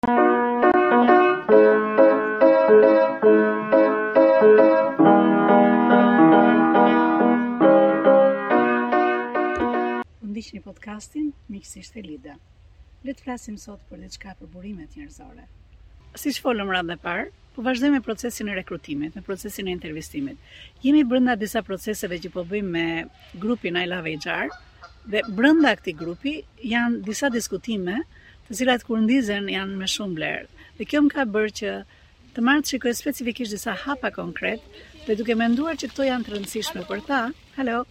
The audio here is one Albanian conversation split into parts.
Ndiqni podcastin Miqësisht e Lida. Le të flasim sot për diçka për burimet njerëzore. Siç folëm radhën e parë, po vazhdojmë me procesin e rekrutimit, me procesin e intervistimit. Jemi brenda disa proceseve që po bëjmë me grupin I Love HR dhe brenda këtij grupi janë disa diskutime Të cilat kur ndizen janë me shumë vlerë. Dhe kjo më ka bërë që të marr të shikoj specifikisht disa hapa konkret dhe duke menduar që këto janë të rëndësishme për ta, halo,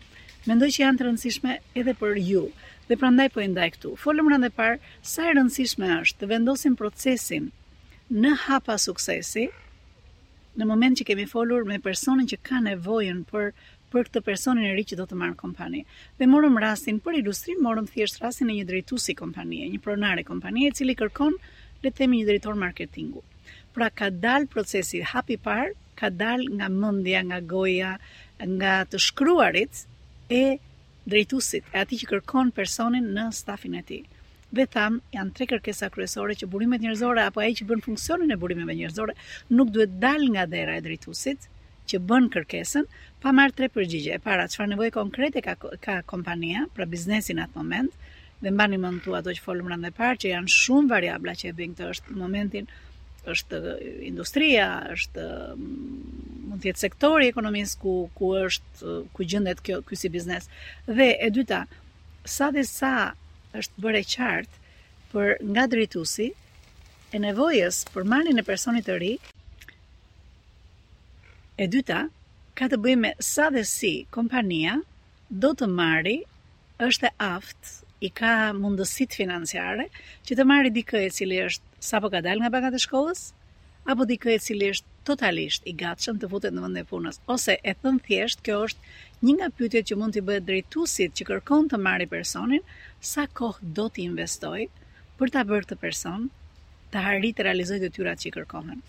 mendoj që janë të rëndësishme edhe për ju. Dhe prandaj po i ndaj këtu. Folëm radhën e parë sa e rëndësishme është të vendosim procesin në hapa suksesi, në moment që kemi folur me personin që ka nevojën për për këtë personin e ri që do të marrë kompani. Dhe morëm rastin, për ilustrim, morëm thjesht rastin e një drejtuesi kompanie, një pronari kompanie, i cili kërkon, le të themi, një drejtor marketingu. Pra ka dalë procesi hapi i parë, ka dalë nga mendja, nga goja, nga të shkruarit e drejtuesit, e atij që kërkon personin në stafin e tij. Dhe thamë, janë tre kërkesa kryesore që burimet njerëzore, apo ai që bën funksionin e burimeve njerëzore, nuk duhet dalë nga dera e drejtuesit, që bën kërkesën, pa marrë tre përgjigje, e para, çfarë nevoje konkrete ka, ka kompania, pra biznesi në atë moment, dhe mbani mend këtu ato që folëm radhën e parë, që janë shumë variabla që e bëjnë këtë, është në momentin, është industria, është mund të jetë sektori i ekonomisë ku ku është ku gjendet kjo ky si biznes. Dhe e dyta, sa dhe sa është bërë e qartë për nga drejtuesi e nevojës për marrjen e personit të ri, E dyta ka të bëjë me sa dhe si kompania do të marri, është e aftë, i ka mundësitë financiare që të marri dikë i cili është sapo ka dalë nga bankat e shkollës, apo dikë i cili është totalisht i gatshëm të futet në vendin e punës, ose e thënë thjesht kjo është një nga pyetjet që mund t'i bëhet drejtuesit që kërkon të marri personin, sa kohë do t'i investojë për ta bërë këtë person të arrijë të realizojë detyrat që i kërkohen.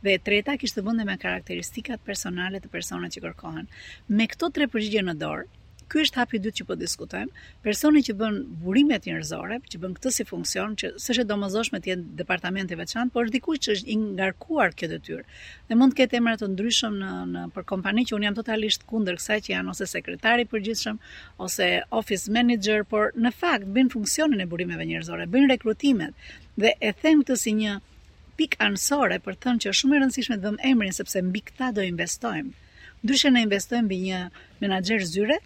Dhe e treta kishte të bënte me karakteristikat personale të personave që kërkohen. Me këto tre përgjigje në dorë, ky është hapi i dytë që po diskutojmë, personi që bën burimet njerëzore, që bën këtë si funksion, që s'është e domosdoshme të jetë departament i veçantë, por është dikush që është i ngarkuar kjo detyrë. Dhe mund të ketë emra të ndryshëm në nëpër kompani që unë jam totalisht kundër kësaj që janë ose sekretari i përgjithshëm ose office manager, por në fakt bën funksionin e burimeve njerëzore, bën rekrutimet dhe e them këtë si një pikë anësore për të thënë që është shumë e rëndësishme të vëmë emrin sepse mbi këta do investojmë. Ndryshe ne investojmë mbi një menaxher zyre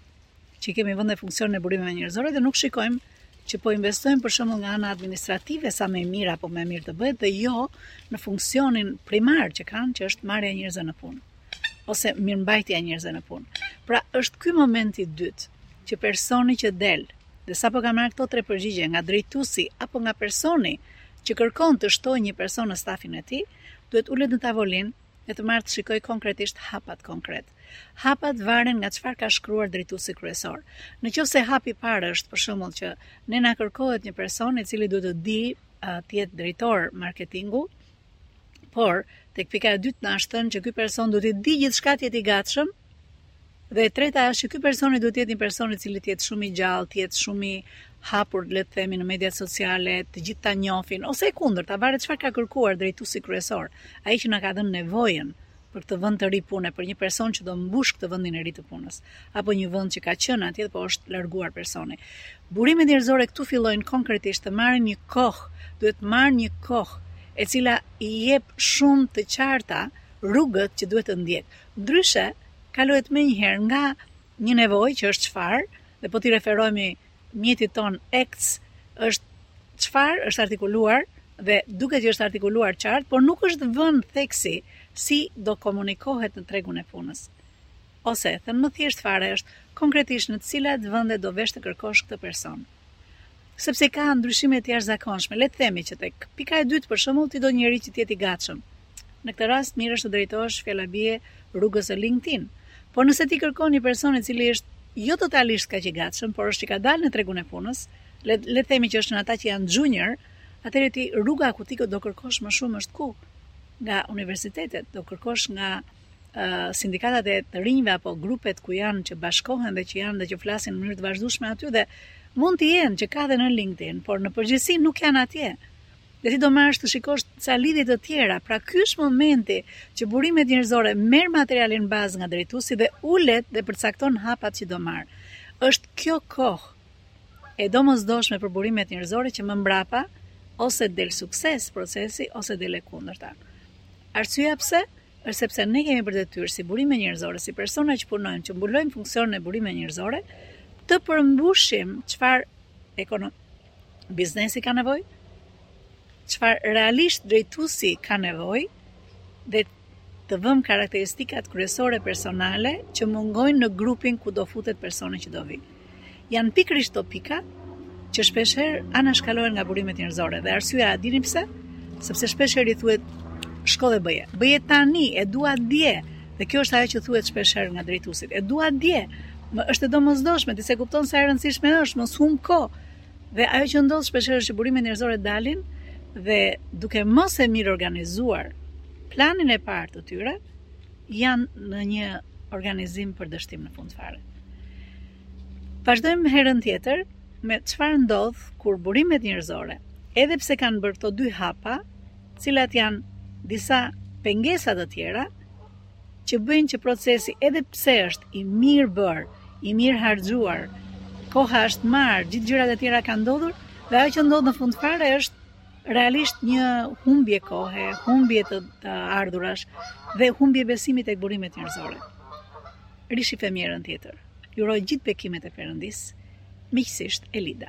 që i kemi vënë funksionin e burimeve njerëzore dhe nuk shikojmë që po investojmë për shembull nga ana administrative sa më e mirë apo më e mirë të bëhet dhe jo në funksionin primar që kanë, që është marrja e njerëzve në punë. ose mirëmbajtja e njerëzve në punë. Pra, është ky momenti i dytë që personi që del, dhe sapo ka marrë këto tre përgjigje nga drejtuesi apo nga personi që kërkon të shtojë një person në stafin e tij, duhet ulet në tavolinë e të marrë të shikoj konkretisht hapat konkret. Hapat varen nga çfarë ka shkruar drejtuesi kryesor. Në qoftë se hapi i parë është për shembull që ne na kërkohet një person i cili duhet të di të jetë drejtor marketingu, Por, tek pika e dytë na është thënë që ky person duhet të di gjithçka të jetë i gatshëm. Dhe e treta është që ky personi duhet të jetë një person i cili të jetë shumë i gjallë, të jetë shumë i hapur, le të themi, në mediat sociale, të gjithë ta njohin ose e kundërta, varet çfarë ka kërkuar drejtuesi kryesor, ai që na ka dhënë nevojën për këtë vend të ri pune, për një person që do mbush këtë vendin e ri të punës, apo një vend që ka qenë atje dhe po është larguar personi. Burimet njerëzore këtu fillojnë konkretisht të marrin një kohë, duhet të marrin një kohë e cila i jep shumë të qarta rrugët që duhet të ndjek. Ndryshe, kalohet menjëherë nga një nevojë që është çfarë dhe po t'i referohemi mjetit tonë X është çfarë është artikuluar dhe duket që është artikuluar qartë, por nuk është vënë theksi si do komunikohet në tregun e punës. Ose, thënë më thjesht fare është konkretisht në cilat vende do vesh të kërkosh këtë person. Sepse ka ndryshime të jashtëzakonshme, le të themi që tek pika e dytë për shembull ti do njeri që të jetë i gatshëm, Në këtë rast mirë është të drejtohesh fjala bie rrugës së LinkedIn. Por nëse ti kërkon një person i cili është jo totalisht kaq i gatshëm, por është që ka dalë në tregun e punës, le të themi që është në ata që janë junior, atëherë ti rruga ku ti do kërkosh më shumë është ku? Nga universitetet, do kërkosh nga sindikatat e të rinjve apo grupet ku janë që bashkohen dhe që janë dhe që flasin në mënyrë të vazhdueshme aty dhe mund të jenë që ka dhe në LinkedIn, por në përgjithësi nuk janë atje. Dhe ti do marrësh të shikosh ca lidhje të tjera, pra ky është momenti që burimet njerëzore merr materialin bazë nga drejtuesi dhe ulet dhe përcakton hapat që do marr. Është kjo kohë e domosdoshme për burimet njerëzore që më mbrapa ose del sukses procesi ose del e kundërta. Arsyeja pse? është sepse ne kemi për detyrë si burime njerëzore, si persona që punojmë, që mbulojmë funksionin e burime njerëzore, të përmbushim çfarë ekonom biznesi ka nevojë, çfarë realisht drejtuesi ka nevojë dhe të vëmë karakteristikat kryesore personale që mungojnë në grupin ku do futet personi që do vi. Janë pikërisht ato pika që shpesh herë anashkalohen nga burimet njerëzore dhe arsyeja, e dini pse? Sepse shpesh herë i thuhet shko dhe bëje. Bëje tani, e dua dje. Dhe kjo është ajo që thuhet shpesh herë nga drejtuesit. E dua dje. Më është e domosdoshme, ti s'e kupton sa e rëndësishme është, mos humb kohë. Dhe ajo që ndodh shpeshherë është që burimet njerëzore dalin dhe duke mos e mirë organizuar planin e parë të tyre, janë në një organizim për dështim në fund fare. Vazhdojmë herën tjetër me çfarë ndodh kur burimet njerëzore, edhe pse kanë bërë këto dy hapa, cilat janë disa pengesa të tjera, që bëjnë që procesi edhe pse është i mirë bërë, i mirë harxhuar, koha është marrë, gjithë gjërat e tjera kanë ndodhur, dhe ajo që ndodh në fund fare është realisht një humbje kohe, humbje të, të ardhurash dhe humbje e besimit tek burimet njerëzore. Rishifemi herën tjetër. Ju uroj gjithë bekimet e Perëndisë. Miqësisht Elida.